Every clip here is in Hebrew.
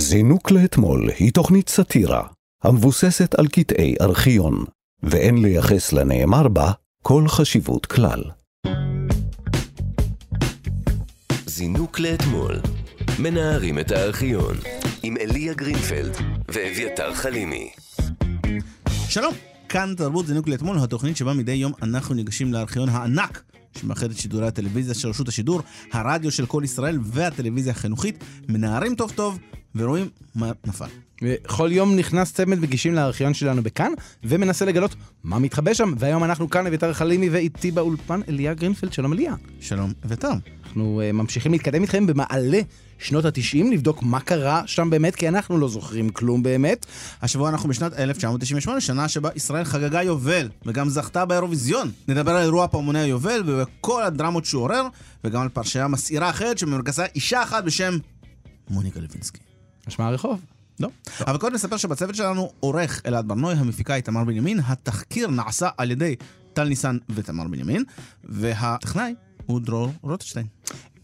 זינוק לאתמול היא תוכנית סאטירה המבוססת על קטעי ארכיון, ואין לייחס לנאמר בה כל חשיבות כלל. זינוק לאתמול, מנערים את הארכיון, עם אליה גרינפלד ואביתר חלימי. שלום, כאן תרבות זינוק לאתמול, התוכנית שבה מדי יום אנחנו ניגשים לארכיון הענק שמאחד את שידורי הטלוויזיה של רשות השידור, הרדיו של כל ישראל והטלוויזיה החינוכית, מנערים טוב טוב ורואים מה נפל. וכל יום נכנס צמד מגישים לארכיון שלנו בכאן, ומנסה לגלות מה מתחבא שם. והיום אנחנו כאן, אביתר חלימי, ואיתי באולפן אליה גרינפלד. שלום אליה. שלום, אביתר. אנחנו uh, ממשיכים להתקדם איתכם במעלה שנות התשעים, לבדוק מה קרה שם באמת, כי אנחנו לא זוכרים כלום באמת. השבוע אנחנו בשנת 1998, שנה שבה ישראל חגגה יובל, וגם זכתה באירוויזיון. נדבר על אירוע פעמוני היובל וכל הדרמות שהוא עורר, וגם על פרשייה מסעירה אחרת שבמרכזה אישה אחת בשם מוניקה לוינסקי. משמע הרחוב. לא. אבל קודם נספר שבצוות שלנו עורך אלעד ברנוי, המפיקה היא תמר בנימין, התחקיר נעשה על ידי טל ניסן ותמר בנימין, והטכנאי הוא דרור רוטשטיין.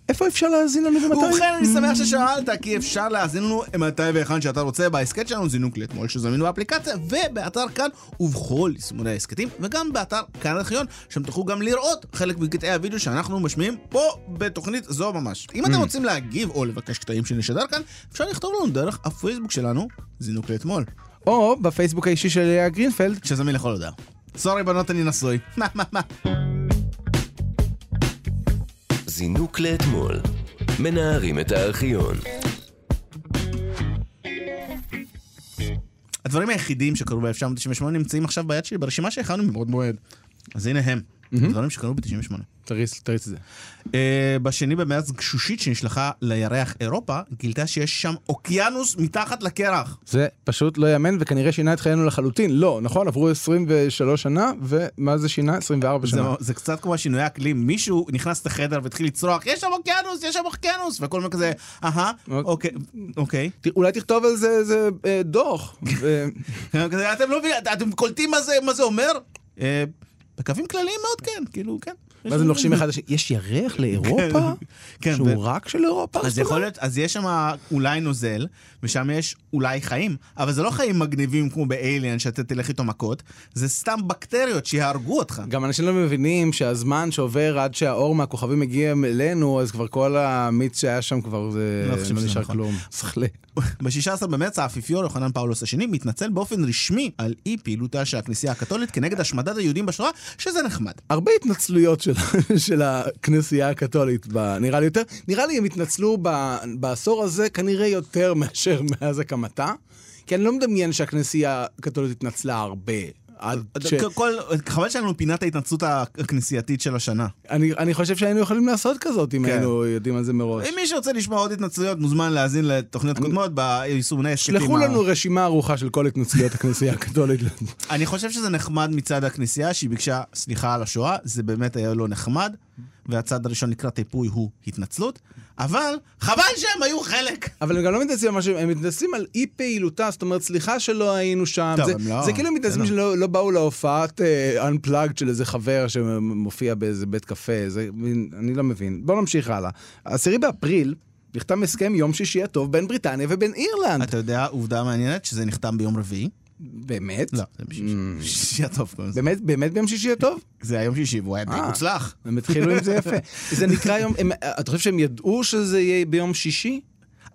איפה אפשר להאזין לנו ומתי? ובכן, אני שמח ששאלת, כי אפשר להאזין לנו מתי והיכן שאתה רוצה בהסכת שלנו, זינוק לאתמול שזמין באפליקציה, ובאתר כאן ובכל יישומוני ההסכתים, וגם באתר כאן ארכיון, שם תוכלו גם לראות חלק מקטעי הוידאו שאנחנו משמיעים פה בתוכנית זו ממש. אם אתם רוצים להגיב או לבקש קטעים שנשדר כאן, אפשר לכתוב לנו דרך הפייסבוק שלנו, זינוק לאתמול. או בפייסבוק האישי של גרינפלד. שזמין לכל הודעה. סורי בנות, אני נשוי. מה, מה, מה. זינוק לאתמול, מנערים את הארכיון. הדברים היחידים שקרו ב-1998 נמצאים עכשיו ביד שלי ברשימה שהכנו מבעוד מועד. אז הנה הם, דברים שקרו ב-98. תריץ, תריץ את זה. Uh, בשני במרץ גשושית שנשלחה לירח אירופה, גילתה שיש שם אוקיינוס מתחת לקרח. זה פשוט לא יאמן וכנראה שינה את חיינו לחלוטין. לא, נכון? עברו 23 שנה, ומה זה שינה? 24 זה, שנה. זה קצת כמו שינוי אקלים, מישהו נכנס לחדר והתחיל לצרוח, יש שם אוקיינוס, יש שם אוקיינוס, והכל אומר כזה, אהה, אוקיי, אוקיי. ת- אולי תכתוב על זה איזה אה, דוח. ו- אתם לא מבינים, אתם קולטים מה זה, מה זה אומר? בקווים כלליים מאוד כן, כאילו, כן. ואז הם לוחשים אחד לשני. יש ירח לאירופה? כן, שהוא ו- רק של אירופה? אז יכול? להיות, אז יש שם אולי נוזל, ושם יש אולי חיים, אבל זה לא חיים מגניבים כמו באליאן שאתה תלך איתו מכות, זה סתם בקטריות שיהרגו אותך. גם אנשים לא מבינים שהזמן שעובר עד שהאור מהכוכבים מגיע אלינו, אז כבר כל המיץ שהיה שם כבר זה לא לא נשאר נכון. כלום. סחלה. ב-16 במרץ האפיפיור יוחנן פאולוס השני מתנצל באופן רשמי על אי פעילותה של הכנסייה הקתולית כנגד השמדת היהודים בשואה, שזה נחמד. הרבה התנצלויות של, של הכנסייה הקתולית, ב, נראה לי יותר, נראה לי הם התנצלו ב, בעשור הזה כנראה יותר מאשר מאז הקמתה, כי אני לא מדמיין שהכנסייה הקתולית התנצלה הרבה. עד ש... כל, חבל שהיה לנו פינת ההתנצלות הכנסייתית של השנה. אני, אני חושב שהיינו יכולים לעשות כזאת אם כן. היינו יודעים על זה מראש. אם מי שרוצה לשמוע עוד התנצלויות מוזמן להאזין לתוכניות קודמות ביישומוני הסכתים. שלחו ה- לנו רשימה ערוכה של כל התנצלויות הכנסייה הקתולית. אני חושב שזה נחמד מצד הכנסייה שהיא ביקשה סליחה על השואה, זה באמת היה לא נחמד, והצד הראשון לקראת טיפוי הוא התנצלות, אבל חבל שהם היו חלק. אבל הם גם לא מתנצלים על משהו, הם מתנצלים על אי פעילותה, זאת אומרת, סליחה שלא היינו שם. טוב, זה, הם לא- זה כאילו מתנצלים בסדר. שלא לא באו להופעת uh, Unplugged של איזה חבר שמופיע באיזה בית קפה, זה, אני לא מבין. בואו נמשיך הלאה. עשירי באפריל נחתם הסכם יום שישי הטוב בין בריטניה ובין אירלנד. אתה יודע עובדה מעניינת שזה נחתם ביום רביעי? באמת? לא, זה בשישי. שישי הטוב קוראים לזה. באמת, באמת ביום שישי הטוב? זה היום שישי והוא היה די אה. מוצלח. הם התחילו עם זה יפה. זה נקרא יום, אתה חושב שהם ידעו שזה יהיה ביום שישי?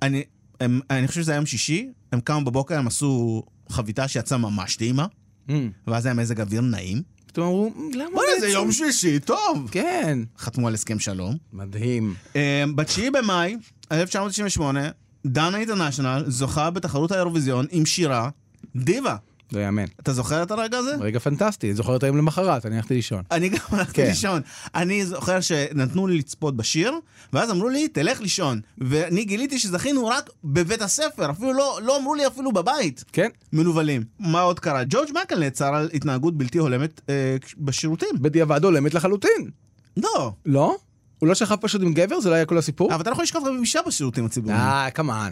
אני הם- אני חושב שזה היה יום שישי, הם קמו בבוקר, הם עשו חביתה שיצאה ממש טעימה, Mm. ואז היה מזג אוויר נעים. פתאום אמרו, למה בוא'נה, זה בעצם?" יום שישי, טוב. כן. חתמו על הסכם שלום. מדהים. אה, ב-9 במאי 1998, דנה אינטרנשיונל זוכה בתחרות האירוויזיון עם שירה דיווה. לא יאמן. אתה זוכר את הרגע הזה? רגע פנטסטי, אני זוכר את היום למחרת, אני הלכתי לישון. אני גם הלכתי כן. לישון. אני זוכר שנתנו לי לצפות בשיר, ואז אמרו לי, תלך לישון. ואני גיליתי שזכינו רק בבית הספר, אפילו לא, לא אמרו לי אפילו בבית. כן, מנוולים. מה עוד קרה? ג'ורג' מייקל נעצר על התנהגות בלתי הולמת אה, בשירותים. בדיעבד הולמת לחלוטין. לא. לא? הוא לא שכב פשוט עם גבר? זה לא היה כל הסיפור? אבל אתה לא יכול לשכב גם עם אישה בשירותים הציבוריים. אה, כמובן.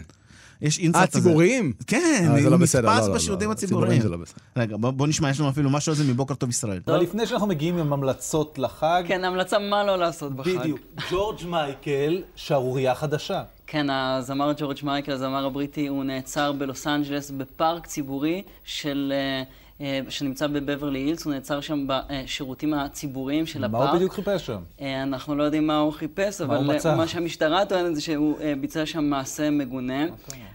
יש אה, אינסרט הזה. ציבוריים? כן, אה, זה לא בסדר, לא, נתפס לא, בשירותים לא, הציבוריים. זה לא בסדר. רגע, בוא נשמע, יש לנו אפילו משהו על זה מבוקר טוב ישראל. אבל לפני שאנחנו מגיעים עם המלצות לחג, כן, המלצה מה לא לעשות בחג. בדיוק, ג'ורג' מייקל, שערורייה חדשה. כן, הזמר ג'ורג' מייקל, הזמר הבריטי, הוא נעצר בלוס אנג'לס בפארק ציבורי של... אה, שנמצא בבברלי הילס, הוא נעצר שם בשירותים הציבוריים של הפארק. מה הוא בדיוק חיפש שם? אה, אנחנו לא יודעים מה הוא חיפש, מה אבל הוא אה? מה שהמשטרה טוענת זה שהוא אה, ביצע שם מעשה מגונה.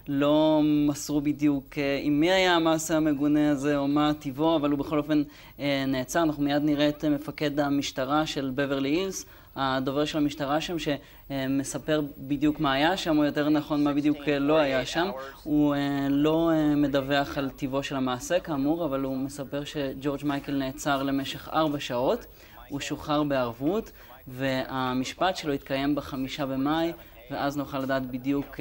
לא מסרו בדיוק אה, עם מי היה המעשה המגונה הזה או מה טיבו, אבל הוא בכל אופן אה, נעצר. אנחנו מיד נראה את אה, מפקד המשטרה של בברלי הילס. הדובר של המשטרה שם, שמספר בדיוק מה היה שם, או יותר נכון, מה בדיוק אה, לא היה שם. הוא אה, לא אה, מדווח על טיבו של המעשה, כאמור, אבל הוא מספר שג'ורג' מייקל נעצר למשך ארבע שעות. הוא שוחרר בערבות, והמשפט שלו התקיים בחמישה במאי, ואז נוכל לדעת בדיוק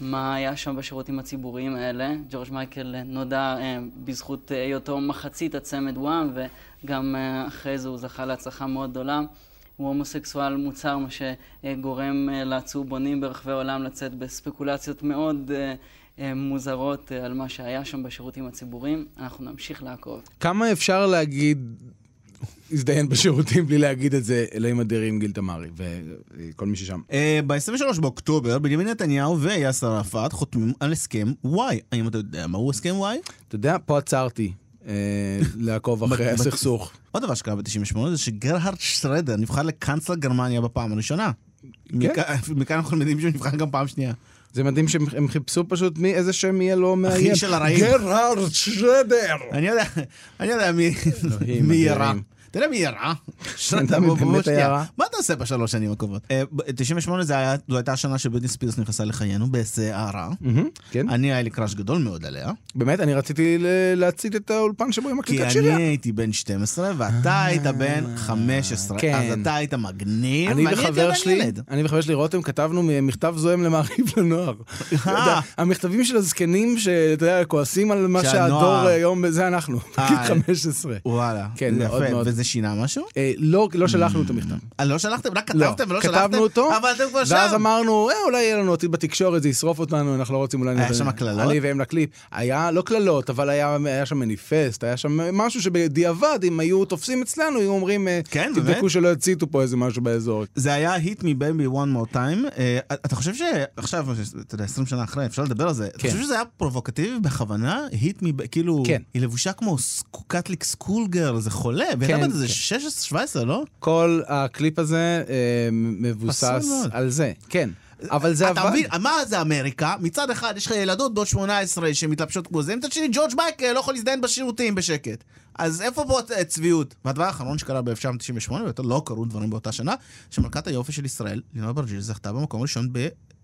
מה היה שם בשירותים הציבוריים האלה. ג'ורג' מייקל נודע אה, בזכות היותו מחצית הצמד וואם, וגם אה, אחרי זה הוא זכה להצלחה מאוד גדולה. הוא הומוסקסואל מוצהר, מה שגורם אה, לצהובונים ברחבי העולם לצאת בספקולציות מאוד אה, אה, מוזרות על מה שהיה שם בשירותים הציבוריים. אנחנו נמשיך לעקוב. כמה אפשר להגיד, הזדיין בשירותים בלי להגיד את זה, אלוהים אדירים, גיל תמרי וכל מי ששם. ב-23 באוקטובר, בנימין נתניהו ויאסר ערפאת חותמים על הסכם וואי. האם אתה יודע מהו הסכם וואי? אתה יודע, פה עצרתי לעקוב אחרי הסכסוך. עוד דבר שקרה ב-98 זה שגרהרד שרדר נבחר לקאנצלר גרמניה בפעם הראשונה. מכאן- מכאן אנחנו יודעים שהוא נבחר גם פעם שנייה. זה מדהים שהם הם חיפשו פשוט מי, איזה שם יהיה לו מאיים. של הרעים. גרהרד שרדר! אני יודע, אני יודע מי אלוהים מי יודע מי ירה? מה אתה עושה בשלוש שנים הקרובות? אה, ב- 98 זה היה- זו הייתה השנה שבריטני ספירס נכנסה לחיינו בסערה. כן. אני היה לי קראש גדול מאוד עליה. באמת, אני רציתי להצית את האולפן שבו היא כי מקליטה אני שיריה. הייתי בן 12 ואתה היית בן 15. כן. אז אתה היית מגניב, אני ואני הייתי וחבר עדיין שלי, ילד. אני וחבר שלי רותם כתבנו מכתב זוהם למעריב לנוער. יודע, המכתבים של הזקנים שאתה יודע, כועסים על מה שהדור היום, זה אנחנו, אה, בגיל 15. וואלה. כן, מאוד. מאוד. וזה שינה משהו? אה, לא, לא שלחנו את המכתב. אה, לא שלחתם? רק לא, כתבתם ולא שלחתם? כתבנו אותו, אבל אתם כבר שם. ואז אמרנו, אה, אולי יהיה לנו עתיד בתקשורת, זה ישרוף אותנו, אנחנו לא רוצים אולי... היה שם קללות? אני והם לקליפ. היה, לא קללות, אבל היה שם מניפסט, היה שם משהו שבדיעבד, אם היו תופסים אצלנו, היו אומרים, אה, כן? תבדקו שלא יציתו פה איזה משהו באזור. זה היה baby one more time. אה, אתה חושב שעכשיו, אתה יודע, 20 שנה אחרי, אפשר לדבר על זה. אתה כן. חושב שזה היה פרובוקטיבי בכוונה? me, ב- כאילו, כן. היא לבושה כמו catholic school girl, זה חולה. והייתה כן, בת איזה כן. 16-17, לא? כל הקליפ הזה אה, מבוסס. על זה, כן. אבל זה אתה עבד. מבין, מה זה אמריקה? מצד אחד יש לך ילדות בנות 18 שמתלבשות כמו זה, מצד שני ג'ורג' מייקל לא יכול להזדיין בשירותים בשקט. אז איפה פה הצביעות? והדבר האחרון שקרה ב-1998, ויותר לא קרו דברים באותה שנה, שמלכת היופי של ישראל, לינור אברג'יל, זכתה במקום הראשון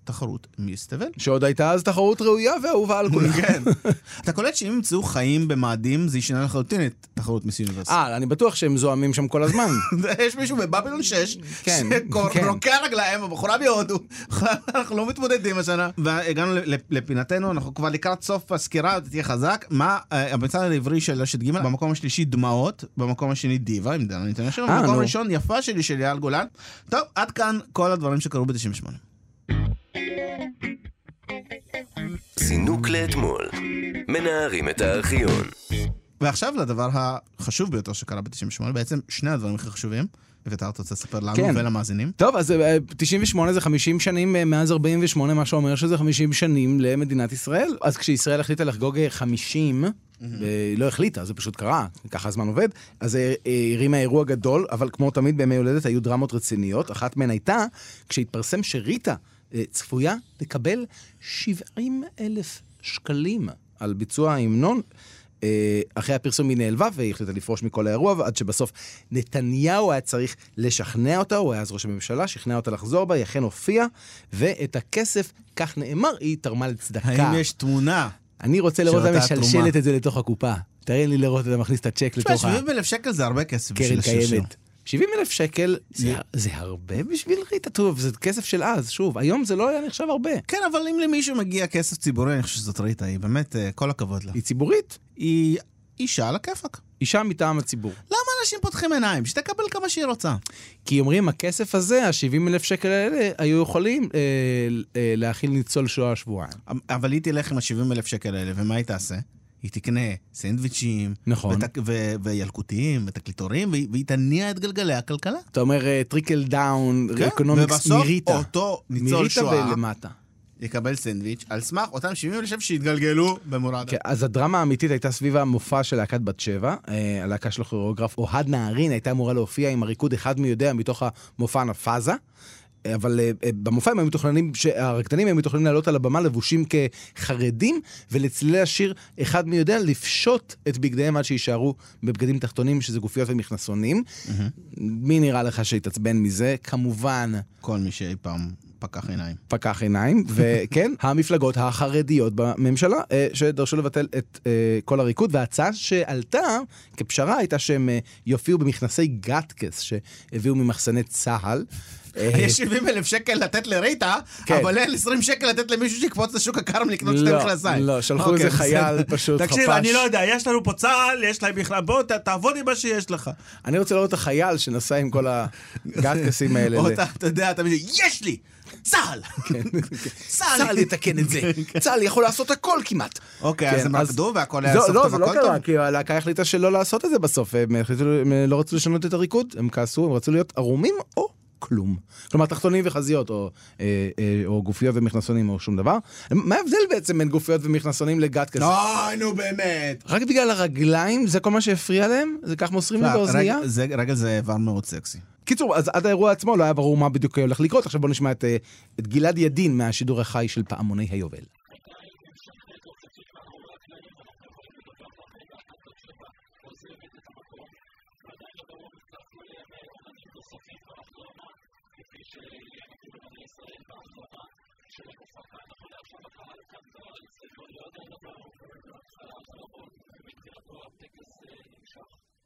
בתחרות מיס תבל. שעוד הייתה אז תחרות ראויה ואהובה על כולם. כן. אתה קולט שאם ימצאו חיים במאדים, זה ישנה לחלוטין את תחרות מיס יוניברס. אה, אני בטוח שהם זועמים שם כל הזמן. יש מישהו בבבלון 6, כן, כן. שרוקע רגליים, הבחורה מהודו, אנחנו לא מתמודדים השנה. והגענו לפינתנו, אנחנו כבר לקראת סוף הסקירה, תהיה חזק. מה, אה, המצעד העברי של רשת ג', במקום השלישי דמעות, במקום השני דיווה, עם דנה ניתן אה, במקום. הראשון יפה שלי של אייל גולן. טוב, עד כאן כל הדברים שקרו ב-98. זינוק לאתמול. מנערים את הארכיון. ועכשיו לדבר החשוב ביותר שקרה ב-98, בעצם שני הדברים הכי חשובים. אביתר, אתה רוצה לספר לנו כן. ולמאזינים? טוב, אז אה, 98 זה 50 שנים אה, מאז 48, מה שאומר שזה 50 שנים למדינת ישראל. אז כשישראל החליטה לחגוג אה, 50, והיא לא החליטה, זה פשוט קרה, ככה הזמן עובד, אז אה, אה, הרימה אירוע גדול, אבל כמו תמיד בימי הולדת היו דרמות רציניות. אחת מהן הייתה כשהתפרסם שריטה אה, צפויה לקבל 70 אלף שקלים על ביצוע ההמנון. אה, אחרי הפרסום היא נעלבה והיא החליטה לפרוש מכל האירוע, ועד שבסוף נתניהו היה צריך לשכנע אותה, הוא היה אז ראש הממשלה, שכנע אותה לחזור בה, היא אכן הופיעה, ואת הכסף, כך נאמר, היא תרמה לצדקה. האם יש תמונה? אני רוצה לראות אותה משלשלת. את זה לתוך הקופה. תראה לי לראות אותה מכניס את הצ'ק לתוך 70 אלף שקל זה הרבה כסף בשביל השרשור. קיימת. 70 אלף שקל זה, זה הרבה בשביל ריטה טוב, זה כסף של אז, שוב, היום זה לא היה נחשב הרבה. כן, אבל אם למישהו מגיע כסף ציבורי, אני חושב שזאת ריטה, היא באמת, אה, כל הכבוד לה. היא ציבורית, היא אישה על הכיפאק. אישה מטעם הציבור. למה אנשים פותחים עיניים? שתקבל כמה שהיא רוצה. כי אומרים, הכסף הזה, ה-70 אלף שקל האלה, היו יכולים אה, אה, להאכיל ניצול שואה שבועיים. אבל היא תלך עם ה-70 אלף שקל האלה, ומה היא תעשה? היא תקנה סנדוויצ'ים, נכון. ות- ו- וילקוטים, ותקליטורים, והיא והיא תניע את גלגלי הכלכלה. אתה אומר trickle down, economics ובסוף מרעיתה. אותו ניצול שואה ולמטה. יקבל סנדוויץ' על סמך אותם 70 אלף שהתגלגלו במורד. כן, אז הדרמה האמיתית הייתה סביב המופע של להקת בת שבע, אה, הלהקה של הכוריאוגרף אוהד נהרין הייתה אמורה להופיע עם הריקוד אחד מי יודע מתוך המופע נפאזה. אבל אה, אה, במופע הם היו מתוכננים, הרקדנים היו מתוכננים לעלות על הבמה לבושים כחרדים, ולצלילי השיר אחד מי יודע לפשוט את בגדיהם עד שיישארו בבגדים תחתונים, שזה גופיות ומכנסונים. מי נראה לך שהתעצבן מזה? כמובן, כל מי שאי פעם פקח עיניים. פקח עיניים, וכן, המפלגות החרדיות בממשלה, אה, שדרשו לבטל את אה, כל הריקוד, וההצעה שעלתה כפשרה הייתה שהם אה, יופיעו במכנסי גטקס שהביאו ממחסני צה"ל. יש 70 אלף שקל לתת לריטה, כן. אבל אין 20 שקל לתת למישהו שיקפוץ לשוק הכרם לקנות שתי לא, מכנסיים. לא, שלחו אוקיי, איזה חייל בסדר. פשוט תקשיב, חפש. אני לא יודע, יש לנו פה צה"ל, יש להם בכלל, בוא ת- תעבוד עם מה שיש לך. אני רוצה לראות את החייל שנסע עם כל הגטקסים האלה. אתה יודע, אתה מבין, יש לי! צה"ל! צה"ל יתקן את זה, צה"ל יכול לעשות הכל כמעט. אוקיי, כן, אז הם רקדו והכל היה סוף לא, טוב, זה לא הכל טוב? קרה, כי הלהקה החליטה שלא לעשות את זה בסוף. הם לא רצו לשנות את הריקוד, הם כעסו, הם רצו להיות ערומים או כלום. כלומר, תחתונים וחזיות, או, אה, אה, או גופיות ומכנסונים, או שום דבר. מה ההבדל בעצם בין גופיות ומכנסונים לגטקס? אוי, נו באמת. רק בגלל הרגליים, זה כל מה שהפריע להם? זה כך מוסרים לי באוזנייה? רגע, זה- רגע, זה איבר מאוד סקסי. קיצור, אז עד האירוע עצמו לא היה ברור מה בדיוק הולך לקרות. עכשיו בואו נשמע את, אה, את גלעד ידין מהשידור החי של פעמוני היובל.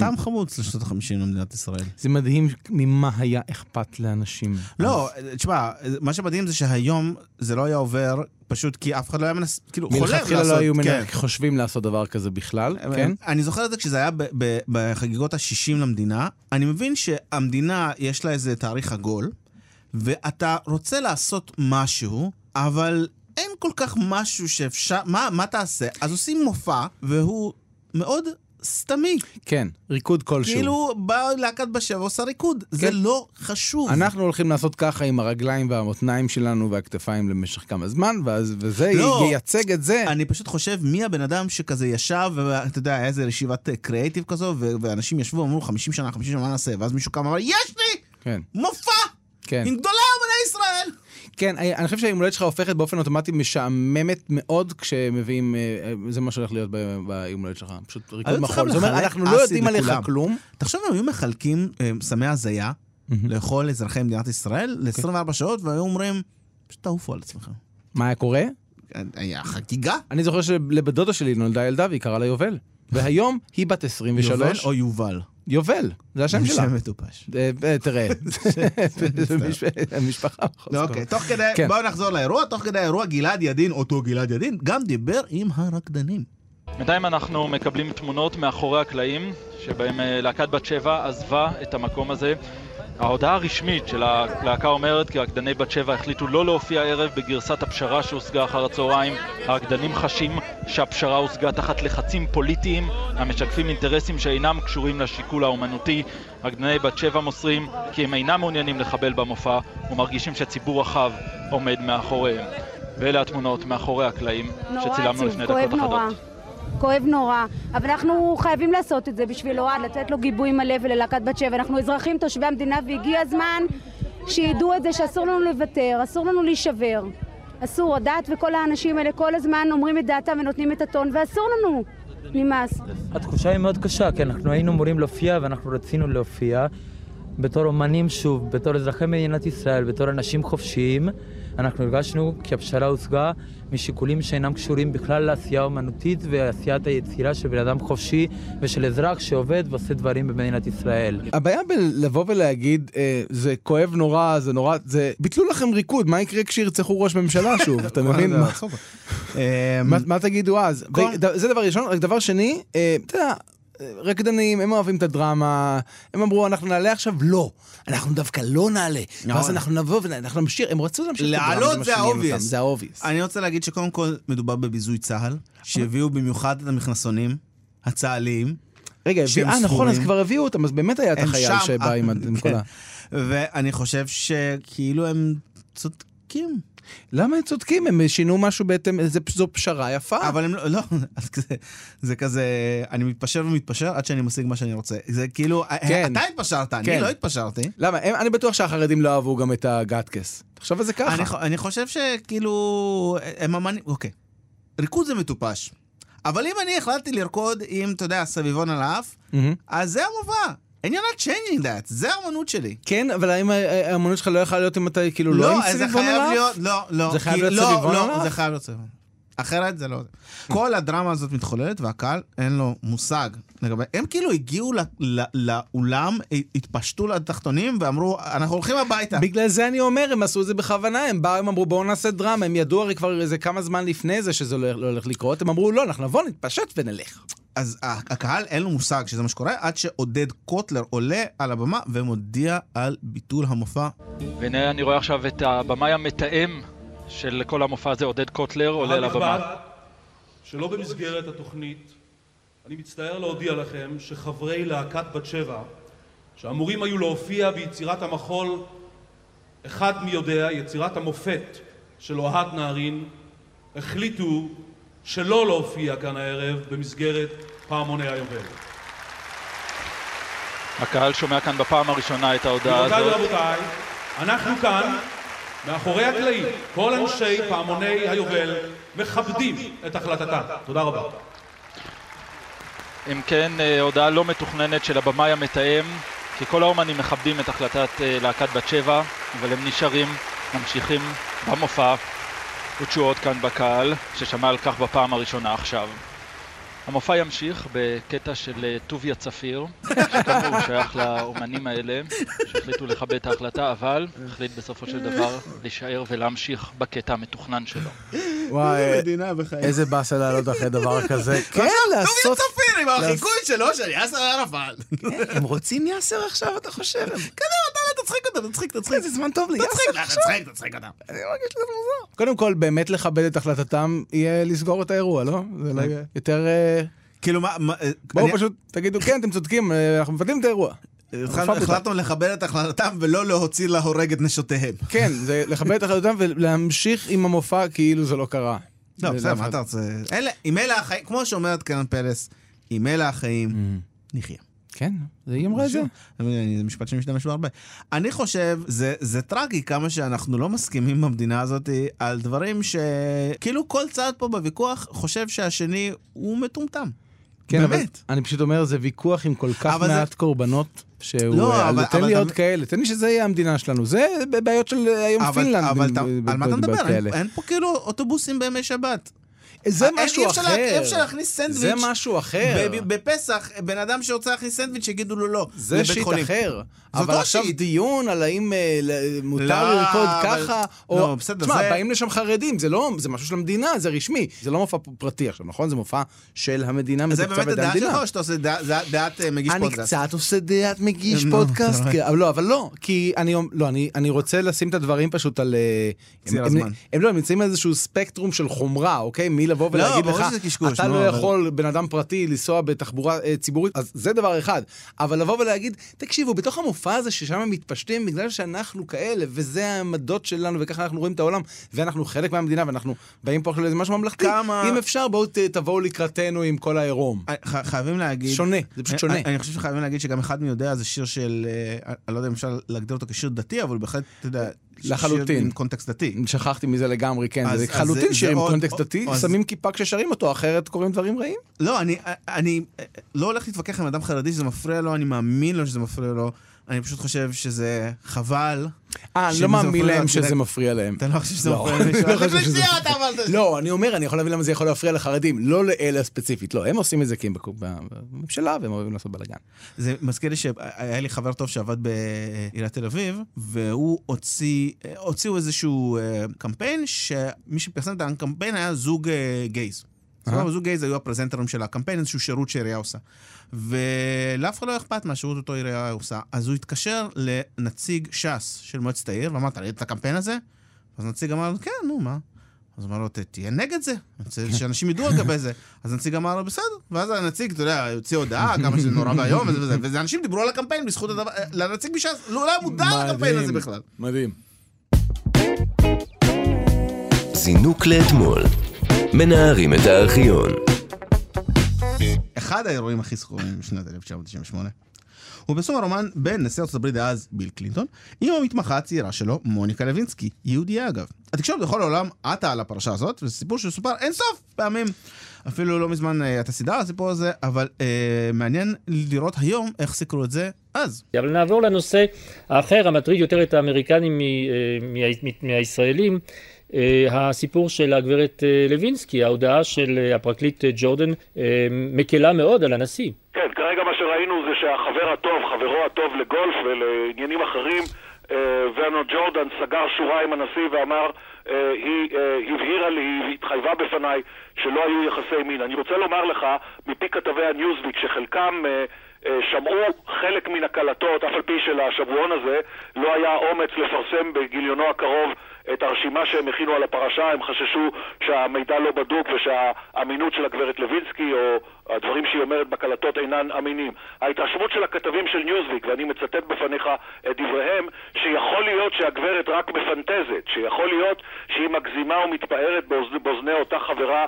טעם חמוץ לשנות ה-50 למדינת ישראל. זה מדהים ממה היה אכפת לאנשים. לא, תשמע, מה שמדהים זה שהיום זה לא היה עובר, פשוט כי אף אחד לא היה מנס... כאילו, חולם לעשות... מלכתחילה לא היו כן. חושבים לעשות דבר כזה בכלל, כן? אני זוכר את זה כשזה היה בחגיגות ה-60 למדינה. אני מבין שהמדינה, יש לה איזה תאריך עגול, ואתה רוצה לעשות משהו, אבל אין כל כך משהו שאפשר... מה, מה תעשה? אז עושים מופע, והוא מאוד סתמי. כן, ריקוד כלשהו. כאילו, באה להקת בשבע ועושה ריקוד. זה כן. לא חשוב. אנחנו הולכים לעשות ככה עם הרגליים והמותניים שלנו והכתפיים למשך כמה זמן, ואז, וזה לא. ייצג את זה. אני פשוט חושב מי הבן אדם שכזה ישב, ואתה יודע, היה איזה ישיבת קריאייטיב כזו, ו- ואנשים ישבו ואמרו 50 שנה, 50 שנה מה נעשה? ואז מישהו קם ואמר, יש לי כן, מופע כן. עם גדולי! כן, אני חושב שהיום הולדת שלך הופכת באופן אוטומטי משעממת מאוד כשמביאים, אה, אה, זה מה שהולך להיות ביום הולדת שלך. פשוט ריקוד היו מחול. זאת אומרת, אנחנו לא יודעים עליך. כלום. תחשוב היו מחלקים אה, סמי הזיה לכל אזרחי מדינת ישראל ל-24 שעות, והיו אומרים, פשוט תעופו על עצמכם. מה היה קורה? היה חגיגה. אני זוכר שלבת דודה שלי נולדה ילדה והיא קראה לה יובל. והיום היא בת 23. יובל או יובל? יובל, זה השם שלה. שם מטופש. אה, אה, תראה, המשפחה. אוקיי, תוך כדי, כן. בואו נחזור לאירוע, תוך כדי האירוע גלעד ידין, אותו גלעד ידין, גם דיבר עם הרקדנים. בינתיים אנחנו מקבלים תמונות מאחורי הקלעים, שבהם אה, להקת בת שבע עזבה את המקום הזה. ההודעה הרשמית של הלהקה אומרת כי רקדני בת שבע החליטו לא להופיע הערב בגרסת הפשרה שהושגה אחר הצהריים. הרקדנים חשים שהפשרה הושגה תחת לחצים פוליטיים המשקפים אינטרסים שאינם קשורים לשיקול האומנותי. רקדני בת שבע מוסרים כי הם אינם מעוניינים לחבל במופע ומרגישים שציבור רחב עומד מאחוריהם. ואלה התמונות מאחורי הקלעים שצילמנו עצוב, לפני דקות אחדות. נורא. כואב נורא, אבל אנחנו חייבים לעשות את זה בשביל אוהד, לתת לו גיבוי מלא וללהקת בת שבע. אנחנו אזרחים תושבי המדינה והגיע הזמן שידעו את זה שאסור לנו לוותר, אסור לנו להישבר. אסור, הדת וכל האנשים האלה כל הזמן אומרים את דעתם ונותנים את הטון, ואסור לנו. נמאס. התחושה היא מאוד קשה, כי אנחנו היינו אמורים להופיע ואנחנו רצינו להופיע בתור אומנים שוב, בתור אזרחי מדינת ישראל, בתור אנשים חופשיים, אנחנו הרגשנו כי הפשרה הושגה משיקולים שאינם קשורים בכלל לעשייה אומנותית ועשיית היצירה של בן אדם חופשי ושל אזרח שעובד ועושה דברים במדינת ישראל. הבעיה בלבוא ולהגיד, אה, זה כואב נורא, זה נורא, זה... ביטלו לכם ריקוד, מה יקרה כשירצחו ראש ממשלה שוב, אתה מבין? מה- אה, מה- מה תגידו אז? זה דבר ראשון. רק דבר שני, אה, אתה יודע, רקדנים, הם אוהבים את הדרמה, הם אמרו, אנחנו נעלה עכשיו? לא. אנחנו דווקא לא נעלה. ואז אנחנו נבוא ואנחנו נמשיך, הם רצו להמשיך את הדרמה, לעלות זה ה-obvious. זה ה-obvious. אני רוצה להגיד שקודם כל מדובר בביזוי צה"ל, שהביאו במיוחד את המכנסונים הצה"ליים. רגע, אה, נכון, אז. כבר הביאו אותם, אז באמת היה את החייל שבא עם כל. ה... ואני חושב שכאילו הם צודקים. למה הם צודקים? הם שינו משהו בהתאם, זו פשרה יפה. אבל הם לא, לא, זה, זה כזה, אני מתפשר ומתפשר עד שאני משיג מה שאני רוצה. זה כאילו, כן. אתה התפשרת, אני כן. לא התפשרתי. למה? הם- אני בטוח שהחרדים לא אהבו גם את הגטקס. תחשוב על זה ככה. אני, אני חושב שכאילו, הם אמנים, אוקיי, ריקוד זה מטופש. אבל אם אני החלטתי לרקוד עם, אתה יודע, סביבון על האף, מהמם. אז זה המובא. And you're not changing that, זה האמנות שלי. כן, אבל האם האמנות שלך לא יכולה להיות אם אתה כאילו לא עם אז זה סביבון חייב עליו? להיות, לא, לא. זה חייב כי- להיות לא, סביבון לא, עליו? זה חייב להיות סביבון. אחרת זה לא... כל הדרמה הזאת מתחוללת והקהל אין לו מושג לגבי... הם כאילו הגיעו לאולם, התפשטו לתחתונים ואמרו, אנחנו הולכים הביתה. בגלל זה אני אומר, הם עשו את זה בכוונה, הם באו, הם אמרו בואו נעשה דרמה, הם ידעו הרי כבר איזה כמה זמן לפני זה שזה לא לא הולך לקרות, הם אמרו לא, אנחנו נבוא, נתפשט ונלך. אז הקהל אין לו מושג שזה מה שקורה, עד שעודד קוטלר עולה על הבמה ומודיע על ביטול המופע. והנה אני רואה עכשיו את הבמאי המתאם של כל המופע הזה, עודד קוטלר, עולה על הבמה. שלא במסגרת התוכנית, אני מצטער להודיע לכם שחברי להקת בת שבע, שאמורים היו להופיע ביצירת המחול, אחד מי יודע, יצירת המופת של אוהד נהרין, החליטו שלא להופיע כאן הערב במסגרת פעמוני היובל. הקהל שומע כאן בפעם הראשונה את ההודעה גבירותיי הזאת. ורבותיי, אנחנו כאן, מאחורי הקלעים, כל אנשי פעמוני היובל מכבדים את החלטתם. תודה רבה. אם כן, אה, הודעה לא מתוכננת של הבמאי המתאם, כי כל האומנים מכבדים את החלטת אה, להקת בת שבע, אבל הם נשארים, ממשיכים במופע, ותשואות כאן בקהל, ששמע על כך בפעם הראשונה עכשיו. המופע ימשיך בקטע של אה, טוביה צפיר, שכאמור שייך לאומנים האלה, שהחליטו לכבד את ההחלטה, אבל החליט בסופו של דבר להישאר ולהמשיך בקטע המתוכנן שלו. וואי. איזה באסה לעלות אחרי דבר כזה. כן, לעשות... טוביה צפיר עם החיקוי שלו של יאסר ערפאת. הם רוצים יאסר עכשיו, אתה חושב? לא תצחיק אותם, תצחיק, תצחיק. איזה זמן טוב לי, תצחיק. תצחיק, תצחיק אותם. אני מרגיש שזה מוזר. קודם כל, באמת לכבד את החלטתם, יהיה לסגור את האירוע, לא? זה לא יהיה יותר... אה, כאילו מה, אה, בואו פשוט תגידו, כן, אתם צודקים, אה, אנחנו מבטלים את האירוע. החלטנו לכבד את החלטתם ולא להוציא להורג את נשותיהם. כן, זה לכבד את החלטתם ולהמשיך עם המופע כאילו זה לא קרה. לא, בסדר, ולאף מה אתה רוצה? אלה, אם אלה החיים, כמו שאומרת קרן פלס, אם אלה החיים, נחיה. כן, זה היא אמרה את זה. זה משפט שאני משתמש בו הרבה. אני חושב, זה, זה טרגי כמה שאנחנו לא מסכימים במדינה הזאת על דברים שכאילו כל צד פה בוויכוח חושב שהשני הוא מטומטם. כן, אבל באמת. אני פשוט אומר, זה ויכוח עם כל כך אבל זה- מעט קורבנות, שהוא... לא, אבל- תן אבל לי אתה- עוד כאלה, תן לי שזה יהיה המדינה שלנו. זה בעיות של אה, היום אבל, פינלנד. אבל ב- ב- על מה אתה מדבר? אין, אין פה כאילו אוטובוסים בימי שבת. זה אין- משהו אי אפשר לה- אחר. אי אפשר להכניס סנדוויץ'. זה משהו אחר. בפסח, בן אדם שרוצה להכניס סנדוויץ', יגידו לו לא, זה שיט חולים. אחר. זה אבל אותו עכשיו שיט. דיון על האם אה, ל- מותר לא, לרקוד אבל- ככה, לא, או... בסדר, תשמע, זה- באים לשם חרדים, זה לא, זה משהו של המדינה, זה רשמי. זה לא מופע פרטי עכשיו, נכון? זה מופע של המדינה, זה מתוקצב באמת על ידי הדעה המדינה. שלך, או שאתה עושה דעת אה, מגיש אני פודקאסט? קצת עושה דעת מגיש פודקאסט, אבל לא, אבל לא, כי אני, לא, אני, אני רוצה לשים את הדברים פשוט על... אה, הם לא, הם נמצאים על איזשהו ספקטרום של חומרה, אוקיי? לבוא לא, ולהגיד ברור לך, אתה לא אבל- יכול, בן אדם פרטי, לנסוע בתחבורה אה, ציבורית, אז זה דבר אחד. אבל לבוא ולהגיד, תקשיבו, בתוך המופע הזה ששם הם מתפשטים, בגלל שאנחנו כאלה, וזה העמדות שלנו, וככה אנחנו רואים את העולם, ואנחנו חלק מהמדינה, ואנחנו באים פה עכשיו לאיזה משהו ממלכתי, כמה- אם אפשר, בואו תבואו לקראתנו עם כל העירום. אה, חייבים להגיד... שונה, זה פשוט שונה. אני, אני חושב שחייבים להגיד שגם אחד מי יודע זה שיר של, אה, אני לא יודע אם אפשר להגדיר אותו כשיר דתי, אבל בהחלט, אתה יודע, לחלוטין. עם קונטקסט דתי. שכחתי מזה לגמרי, כן, אז- זה זה- שיר עם קונטקסט דתי, שמים כיפה כששרים אותו, אחרת קורים דברים רעים. לא, אני, אני לא הולך להתווכח עם אדם חרדי שזה מפריע לו, אני מאמין לו שזה מפריע לו, אני פשוט חושב שזה חבל. אה, אני לא מאמין להם להם, שזה. מפריע להם. אתה לא חושב שזה לא, מפריע? אני לא. לא, אני אומר, אני יכול להבין למה זה יכול להפריע לחרדים, לא לאלה ספציפית. לא, הם עושים את זה כי הם בממשלה והם אוהבים לעשות בלאגן. זה מזכיר לי שהיה לי חבר טוב שעבד בעיריית תל אביב, והוא הוציא, הוציאו איזשהו אה, קמפיין, שמי שפרסם את הקמפיין היה זוג אה, גייז. סבבה, זוג גייז היו הפרזנטרים של הקמפיין, איזשהו שירות שהעירייה עושה. ולאף אחד לא אכפת מהשירות אותו עירייה עושה. אז הוא התקשר לנציג ש"ס של מועצת העיר, ואמר, אתה ראית את הקמפיין הזה? אז הנציג אמר, לו, כן, נו, מה? אז הוא אמר לו, "ת- תהיה נגד זה, אני רוצה שאנשים ידעו לגבי זה. אז הנציג אמר לו, בסדר. ואז הנציג, אתה יודע, הוציא הודעה, כמה שזה נורא ואיום וזה וזה, וזה אנשים דיברו על הקמפיין בזכות הדבר, לנציג מש"ס, לא היה מודע לקמפיין הזה בכלל. מדהים. זינוק לאתמול. מנערים את הארכיון. אחד האירועים הכי זכורים בשנת 1998 הוא פרסום הרומן בין נשיא ארצות הברית דאז ביל קלינטון עם המתמחה הצעירה שלו מוניקה לוינסקי, יהודייה אגב. התקשורת בכל העולם עטה על הפרשה הזאת, וזה סיפור שסופר אינסוף פעמים. אפילו לא מזמן אה, הייתה סדרה על הסיפור הזה, אבל אה, מעניין לראות היום איך סיקרו את זה אז. אבל נעבור לנושא האחר, המטריד יותר את האמריקנים מ- אה, מה- מהישראלים, אה, הסיפור של הגברת אה, לוינסקי, ההודעה של אה, הפרקליט אה, ג'ורדן אה, מקלה מאוד על הנשיא. כן, כרגע מה שראינו זה שהחבר הטוב, חברו הטוב לגולף ולעניינים אחרים, אה, ורנר ג'ורדן סגר שורה עם הנשיא ואמר, אה, היא אה, הבהירה לי, היא התחייבה בפניי שלא היו יחסי מין. אני רוצה לומר לך, מפי כתבי הניוזוויק, שחלקם אה, אה, שמעו חלק מן הקלטות, אף על פי שלשבועון הזה לא היה אומץ לפרסם בגיליונו הקרוב את הרשימה שהם הכינו על הפרשה, הם חששו שהמידע לא בדוק ושהאמינות של הגברת לוינסקי או הדברים שהיא אומרת בקלטות אינן אמינים. ההתרשמות של הכתבים של ניוזוויק, ואני מצטט בפניך את דבריהם, שיכול להיות שהגברת רק מפנטזת, שיכול להיות שהיא מגזימה ומתפארת באוז- באוזני אותה חברה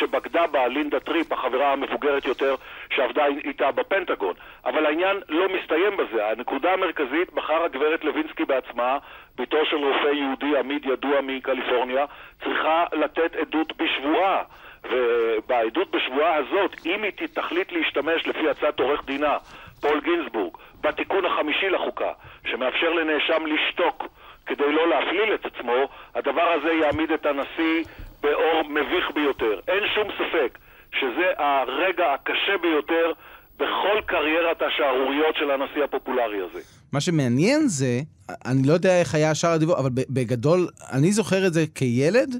שבגדה בה, לינדה טריפ, החברה המבוגרת יותר שעבדה איתה בפנטגון. אבל העניין לא מסתיים בזה. הנקודה המרכזית, בכך הגברת לוינסקי בעצמה, בתו של רופא יהודי אמיד ידוע מקליפורניה, צריכה לתת עדות בשבועה. ובעדות בשבועה הזאת, אם היא תחליט להשתמש לפי הצעת עורך דינה, פול גינזבורג, בתיקון החמישי לחוקה, שמאפשר לנאשם לשתוק כדי לא להפליל את עצמו, הדבר הזה יעמיד את הנשיא באור מביך ביותר. אין שום ספק שזה הרגע הקשה ביותר בכל קריירת השערוריות של הנשיא הפופולרי הזה. מה שמעניין זה, אני לא יודע איך היה שאר הדיווח, אבל בגדול, אני זוכר את זה כילד,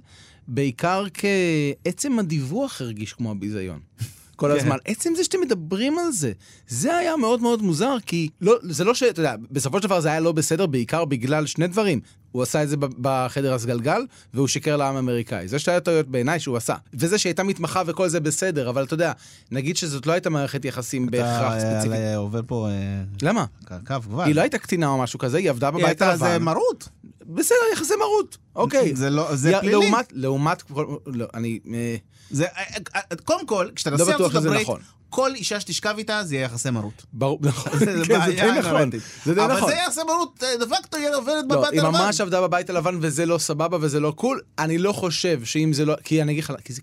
בעיקר כעצם הדיווח הרגיש כמו הביזיון. כל כן. הזמן. עצם זה שאתם מדברים על זה, זה היה מאוד מאוד מוזר, כי לא, זה לא ש... אתה יודע, בסופו של דבר זה היה לא בסדר, בעיקר בגלל שני דברים. הוא עשה את זה בחדר הסגלגל, והוא שיקר לעם האמריקאי. זה שתי הטעויות בעיניי שהוא עשה. וזה שהייתה מתמחה וכל זה בסדר, אבל אתה יודע, נגיד שזאת לא הייתה מערכת יחסים בהכרח אתה ספציפית. אה, עובר פה אה, למה? קו גבל. היא לא הייתה קטינה או משהו כזה, היא עבדה היא בבית הייתה הלבן. זה מרות. בסדר, יחסי מרות. אוקיי. זה לא- זה פלילי. לעומת, לעומת, לא, אני... אה, זה, אה, אה, קודם כל, כשאתה לא נשיא בטוח ארצות הברית, נכון. כל אישה שתשכב איתה זה יהיה יחסי מרות. ברור, נכון. זה כן, זה בעיה די נכון. זה די אבל נכון. זה יחסי מרות דה פקטו, היא עובדת לא, בבית היא הלבן. ממש עבדה בבית הלבן וזה לא סבבה וזה לא קול. אני לא חושב שאם זה לא... כי אני אגיד לך, כי זה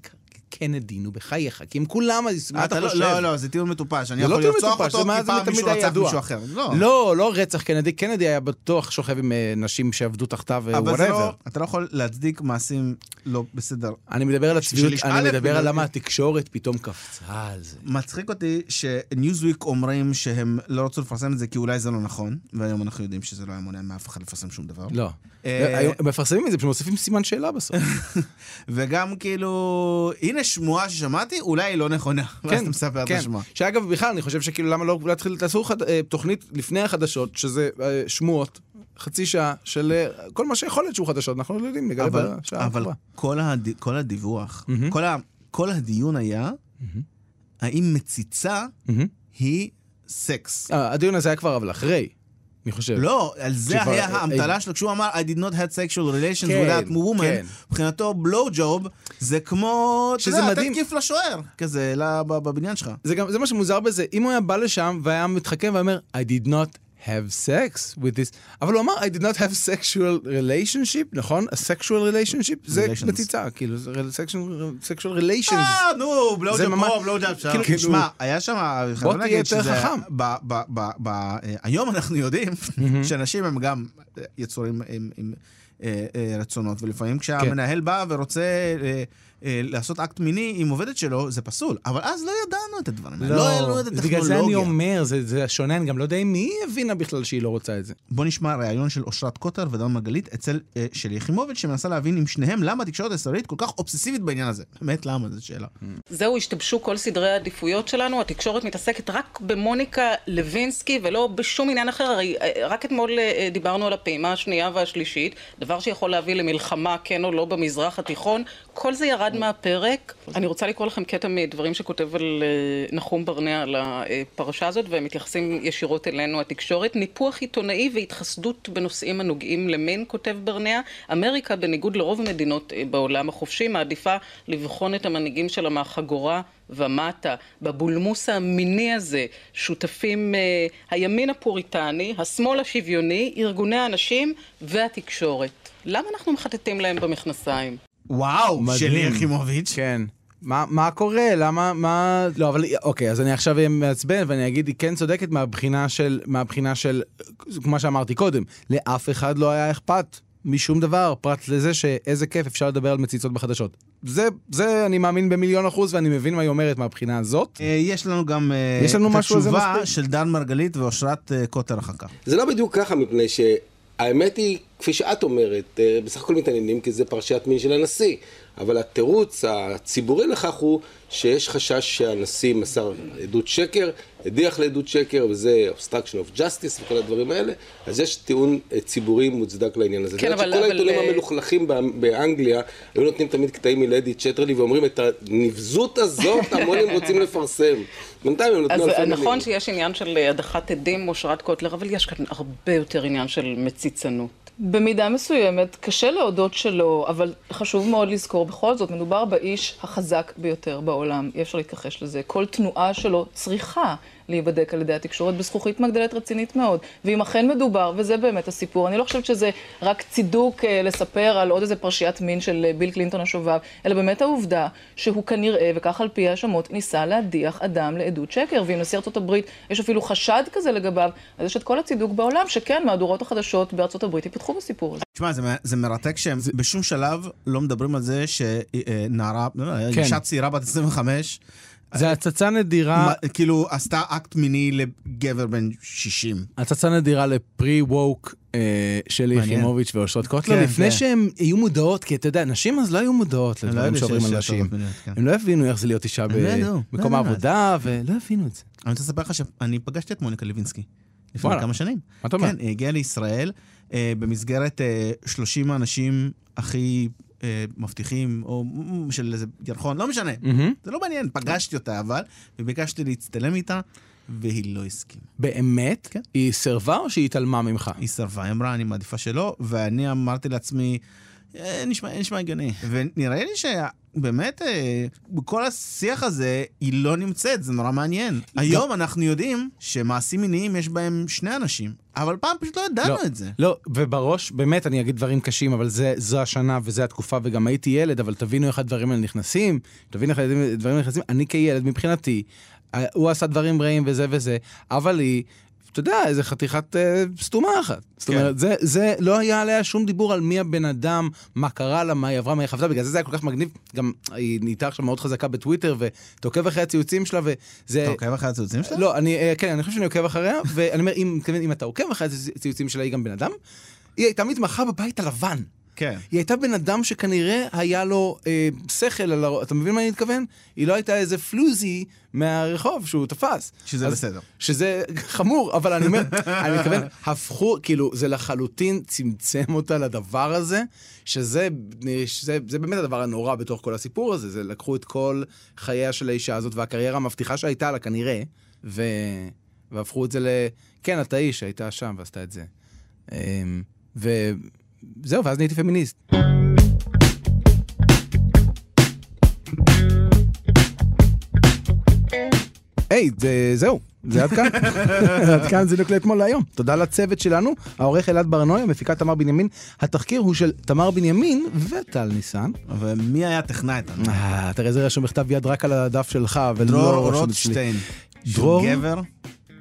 קנדי, נו בחייך. כי אם כולם, אז מה אתה לא- חושב? לא, לא, זה טיעון מטופש. אני לא יכול לרצוח אותו כי פעם מישהו רצח. מישהו אחר. לא. לא, לא רצח קנדי. קנדי היה בטוח שוכב עם אה, נשים שעבדו תחתיו whatever. אתה לא יכול להצדיק מעשים לא בסדר. אני מדבר על הצביעות, אני מדבר על למה התקשורת פתאום קפצה על זה. מצחיק אותי שניוזוויק אומרים שהם לא רצו לפרסם את זה כי אולי זה לא נכון, והיום אנחנו יודעים שזה לא היה מונע מאף אחד לפרסם שום דבר. לא. אה, הם מפרסמים את זה, פשוט מוסיפים סימן שאלה בסוף. וגם כאילו, הנה שמועה ששמעתי, אולי היא לא נכונה. ואז אתה מספר את כן. השמועה. שאגב, בכלל, אני חושב שכאילו, למה לא להתחיל, תעשו חד- אה, תוכנית לפני החדשות, שזה אה, שמועות, חצי שעה, של אה, כל מה שיכול להיות שהוא חדשות, אנחנו לא יודעים, נגלה אבל, בשעה אבל. כל, הד... כל הדיווח, מהמם. כל, ה... כל הדיון היה, האם מציצה מהמם. היא סקס. אה, הדיון הזה היה כבר אבל אחרי, אני חושב. לא, על זה היה אה, האמתלה שלו, כשהוא אמר I did not have sexual relations כן, with that woman, כן. מבחינתו בלואו ג'וב, זה כמו, אתה שזה יודע, מדהים. כיף לשוער, כזה, בבניין שלך. זה גם, זה מה שמוזר בזה, אם הוא היה בא לשם והיה מתחכם ואומר, I did not have sex with this, אבל הוא אמר, I did not have sexual relationship, נכון? a sexual relationship, זה. מציצה, כאילו, sexual, relations. אה, נו, בלואו זה ג'אב ממש- פה, בלואו ג'אב שם. כאילו- היה שם, בוא תהיה יותר. חכם. היום אנחנו יודעים שאנשים הם גם יצורים עם- רצונות, ולפעמים כשהמנהל בא ורוצה אה, אה, לעשות אקט מיני עם עובדת שלו, זה פסול. אבל אז לא ידענו את הדברים האלה. לא היה לנו את בגלל זה אני הטכנולוגיה. אומר, זה, זה שונה, אני גם לא יודע אם היא הבינה בכלל שהיא לא רוצה את זה. בוא נשמע ראיון של אושרת קוטר ודן מרגלית אצל אה, שלי יחימוביץ', שמנסה להבין עם שניהם למה התקשורת הישראלית כל כך אובססיבית בעניין הזה. באמת, למה? זו שאלה. זהו, השתבשו כל סדרי העדיפויות שלנו, התקשורת מתעסקת רק במוניקה לוינסקי ולא בשום עניין אחר, הרי אה, רק אתמול אה, דיברנו על הפעימה השנייה והשלישית, דבר שיכול להביא למלחמה, כן או לא, במזרח התיכון, כל זה ירד מהפרק. אני רוצה לקרוא לכם קטע מדברים שכותב על אה, נחום ברנע על הפרשה הזאת, והם מתייחסים ישירות אלינו, התקשורת. ניפוח עיתונאי והתחסדות בנושאים הנוגעים למין, כותב ברנע. אמריקה, בניגוד לרוב המדינות אה, בעולם החופשי, מעדיפה לבחון את המנהיגים שלה מהחגורה ומטה. בבולמוס המיני הזה שותפים אה, הימין הפוריטני, השמאל השוויוני, ארגוני הנשים והתקשורת. למה אנחנו מחטטים להם במכנסיים? וואו, מדהים. שלי יחימוביץ'. כן. מה, מה קורה? למה, מה... לא, אבל אוקיי, אז אני עכשיו אהיה מעצבן ואני אגיד, היא כן צודקת מהבחינה של, מהבחינה של, כמו שאמרתי קודם, לאף אחד לא היה אכפת משום דבר, פרט לזה שאיזה כיף אפשר לדבר על מציצות בחדשות. זה, זה אני מאמין במיליון אחוז ואני מבין מה היא אומרת מהבחינה הזאת. אה, יש לנו גם אה, יש לנו את התשובה? של דן מרגלית ואושרת אה, קוטר אחר כך. זה לא בדיוק ככה, מפני שהאמת היא, כפי שאת אומרת, בסך הכל מתעניינים כי זה פרשיית מין של הנשיא. אבל התירוץ הציבורי לכך הוא שיש חשש שהנשיא מסר עדות שקר, הדיח לעדות שקר, וזה obstruction of justice וכל הדברים האלה, אז יש טיעון אה, ציבורי מוצדק לעניין הזה. כן, אבל- שכל אבל, העיתונים אה, המלוכלכים באנ- באנגליה היו נותנים תמיד קטעים מלדי צ'טרלי ואומרים את הנבזות הזאת המונים רוצים לפרסם. בינתיים הם נתנו אז אלפי נכון מילים. שיש עניין של אה, הדחת עדים, אושרת קוטלר, אבל יש כאן הרבה יותר עניין של מציצנות. במידה מסוימת, קשה להודות שלא, אבל חשוב מאוד לזכור, בכל זאת, מדובר באיש החזק ביותר בעולם, אי אפשר להתכחש לזה. כל תנועה שלו צריכה להיבדק על ידי התקשורת בזכוכית מגדלת רצינית מאוד. ואם אכן מדובר, וזה באמת הסיפור, אני לא חושבת שזה רק צידוק אה, לספר על עוד איזה פרשיית מין של אה, ביל קלינטון השובב, אלא באמת העובדה שהוא כנראה, וכך על פי ההאשמות, ניסה להדיח אדם לעדות שקר. ואם נשיא ארצות הברית, יש אפילו חשד כזה לגביו, אז יש את כל הצידוק בעולם, שכן, מהדורות החדשות בארצות הברית ייפתחו בסיפור הזה. תשמע, זה, זה מרתק שהם בשום שלב לא מדברים על זה שנערה, לא, לא, כן. אישה צעירה בת 25, זה הצצה נדירה, מה- כאילו עשתה אקט מיני לגבר בן 60. הצצה נדירה לפרי ווק אה, שלי. יחימוביץ' ואושרת קוטלר, כן, לפני. שהן יהיו מודעות, כי אתה יודע, נשים אז לא היו מודעות לא לדברים שעוברים על נשים. כן. הם לא הבינו איך זה להיות אישה לא במקום לא. העבודה, ולא הבינו את זה. אני רוצה לספר לך שאני פגשתי את מוניקה לוינסקי לפני וואלה. כמה שנים. מה אתה אומר? כן, היא הגיעה לישראל אה, במסגרת אה, 30 האנשים הכי אה, מבטיחים, או mm, של איזה ירחון, לא משנה. מהמם. זה לא מעניין, פגשתי אותה אבל, וביקשתי להצטלם איתה, והיא לא הסכימה. באמת? כן. היא סירבה או שהיא התעלמה ממך? היא סרבה, היא אמרה, אני מעדיפה שלא, ואני אמרתי לעצמי, "אה, נשמע, נשמע הגיוני. ונראה לי שבאמת, אה, בכל השיח הזה, היא לא נמצאת, זה נורא מעניין. היום אנחנו יודעים שמעשים מיניים יש בהם שני אנשים, אבל פעם פשוט לא ידענו לא, את זה. לא, ובראש, באמת, אני אגיד דברים קשים, אבל זה, זו השנה וזו התקופה, וגם הייתי ילד, אבל תבינו איך הדברים האלה נכנסים, תבינו איך הדברים האלה נכנסים. אני כילד, מבחינתי, אה, הוא עשה דברים רעים וזה וזה, אבל היא... אתה יודע, איזה חתיכת אה, סתומה אחת. זאת כן. אומרת, זה, זה לא היה עליה שום דיבור על מי הבן אדם, מה קרה לה, מה היא עברה, מה היא חוותה, בגלל זה זה היה כל כך מגניב. גם היא נהייתה עכשיו מאוד חזקה בטוויטר, ואתה עוקב אחרי הציוצים שלה, וזה... אתה עוקב אחרי הציוצים שלה? לא, אני, אה, כן, אני חושב שאני עוקב אחריה, ואני אומר, אם, אם אתה עוקב אחרי הציוצים שלה, היא גם בן אדם, היא הייתה מתמחה בבית הלבן. כן. היא הייתה בן אדם שכנראה היה לו אה, שכל על הראש, אתה מבין מה אני מתכוון? היא לא הייתה איזה פלוזי מהרחוב שהוא תפס. שזה אז- בסדר. שזה חמור, אבל אני אומר, אני מתכוון, הפכו, כאילו, זה לחלוטין צמצם אותה לדבר הזה, שזה שזה, זה באמת הדבר הנורא בתוך כל הסיפור הזה, זה לקחו את כל חייה של האישה הזאת והקריירה המבטיחה שהייתה לה כנראה, ו... והפכו את זה ל... כן, את האיש שהייתה שם ועשתה את זה. אמ, וזהו, ואז נהייתי פמיניסט. היי, זה- זהו, זה עד כאן. עד כאן זינוק לאתמול להיום. תודה לצוות שלנו, העורך אלעד ברנועי, המפיקה תמר בנימין. התחקיר הוא של תמר בנימין וטל ניסן. ומי היה טכנאי? אה, תראה, זה רשום בכתב יד רק על הדף שלך, ולא דרור. רוטשטיין. דרור? גבר.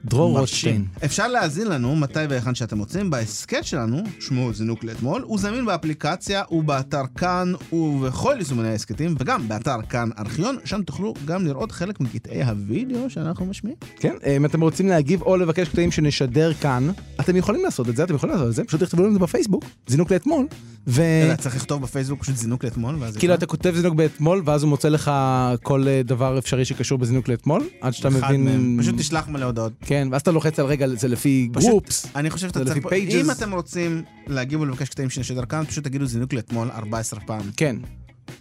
דרור. רוטשטיין. אפשר להאזין לנו מתי והיכן שאתם רוצים בהסכת שלנו, שמו זינוק לאתמול, הוא זמין באפליקציה ובאתר כאן ובכל יישומוני ההסכתים, וגם באתר כאן ארכיון, שם תוכלו גם לראות חלק מקטעי הוידאו שאנחנו משמיעים. כן, אם אתם רוצים להגיב או לבקש קטעים שנשדר כאן, אתם יכולים לעשות את זה, אתם יכולים לעשות את זה, פשוט תכתבו לנו את זה בפייסבוק, זינוק לאתמול, ו... אלא צריך לכתוב בפייסבוק פשוט זינוק לאתמול, ואז... כאילו אתה כותב זינוק באתמול, ואז הוא מוצא לך כל אה, דבר אפשרי שקשור בזינוק לאתמול, עד שאתה מבין... מהם. פשוט תשלח מלא הודעות. כן, ואז אתה לוחץ על רגע, זה לפי גרופס. אני חושב שאתה זה צריך... לפי. אם אתם רוצים להגיב ולבקש קטעים שנשדר כאן, פשוט תגידו זינוק לאתמול 14 פעם. כן.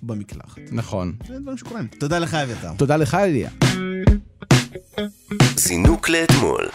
במקלחת. נכון. זה דברים שקורים. תודה לך, אביתר. תודה לך, אליה. זינוק לאתמול.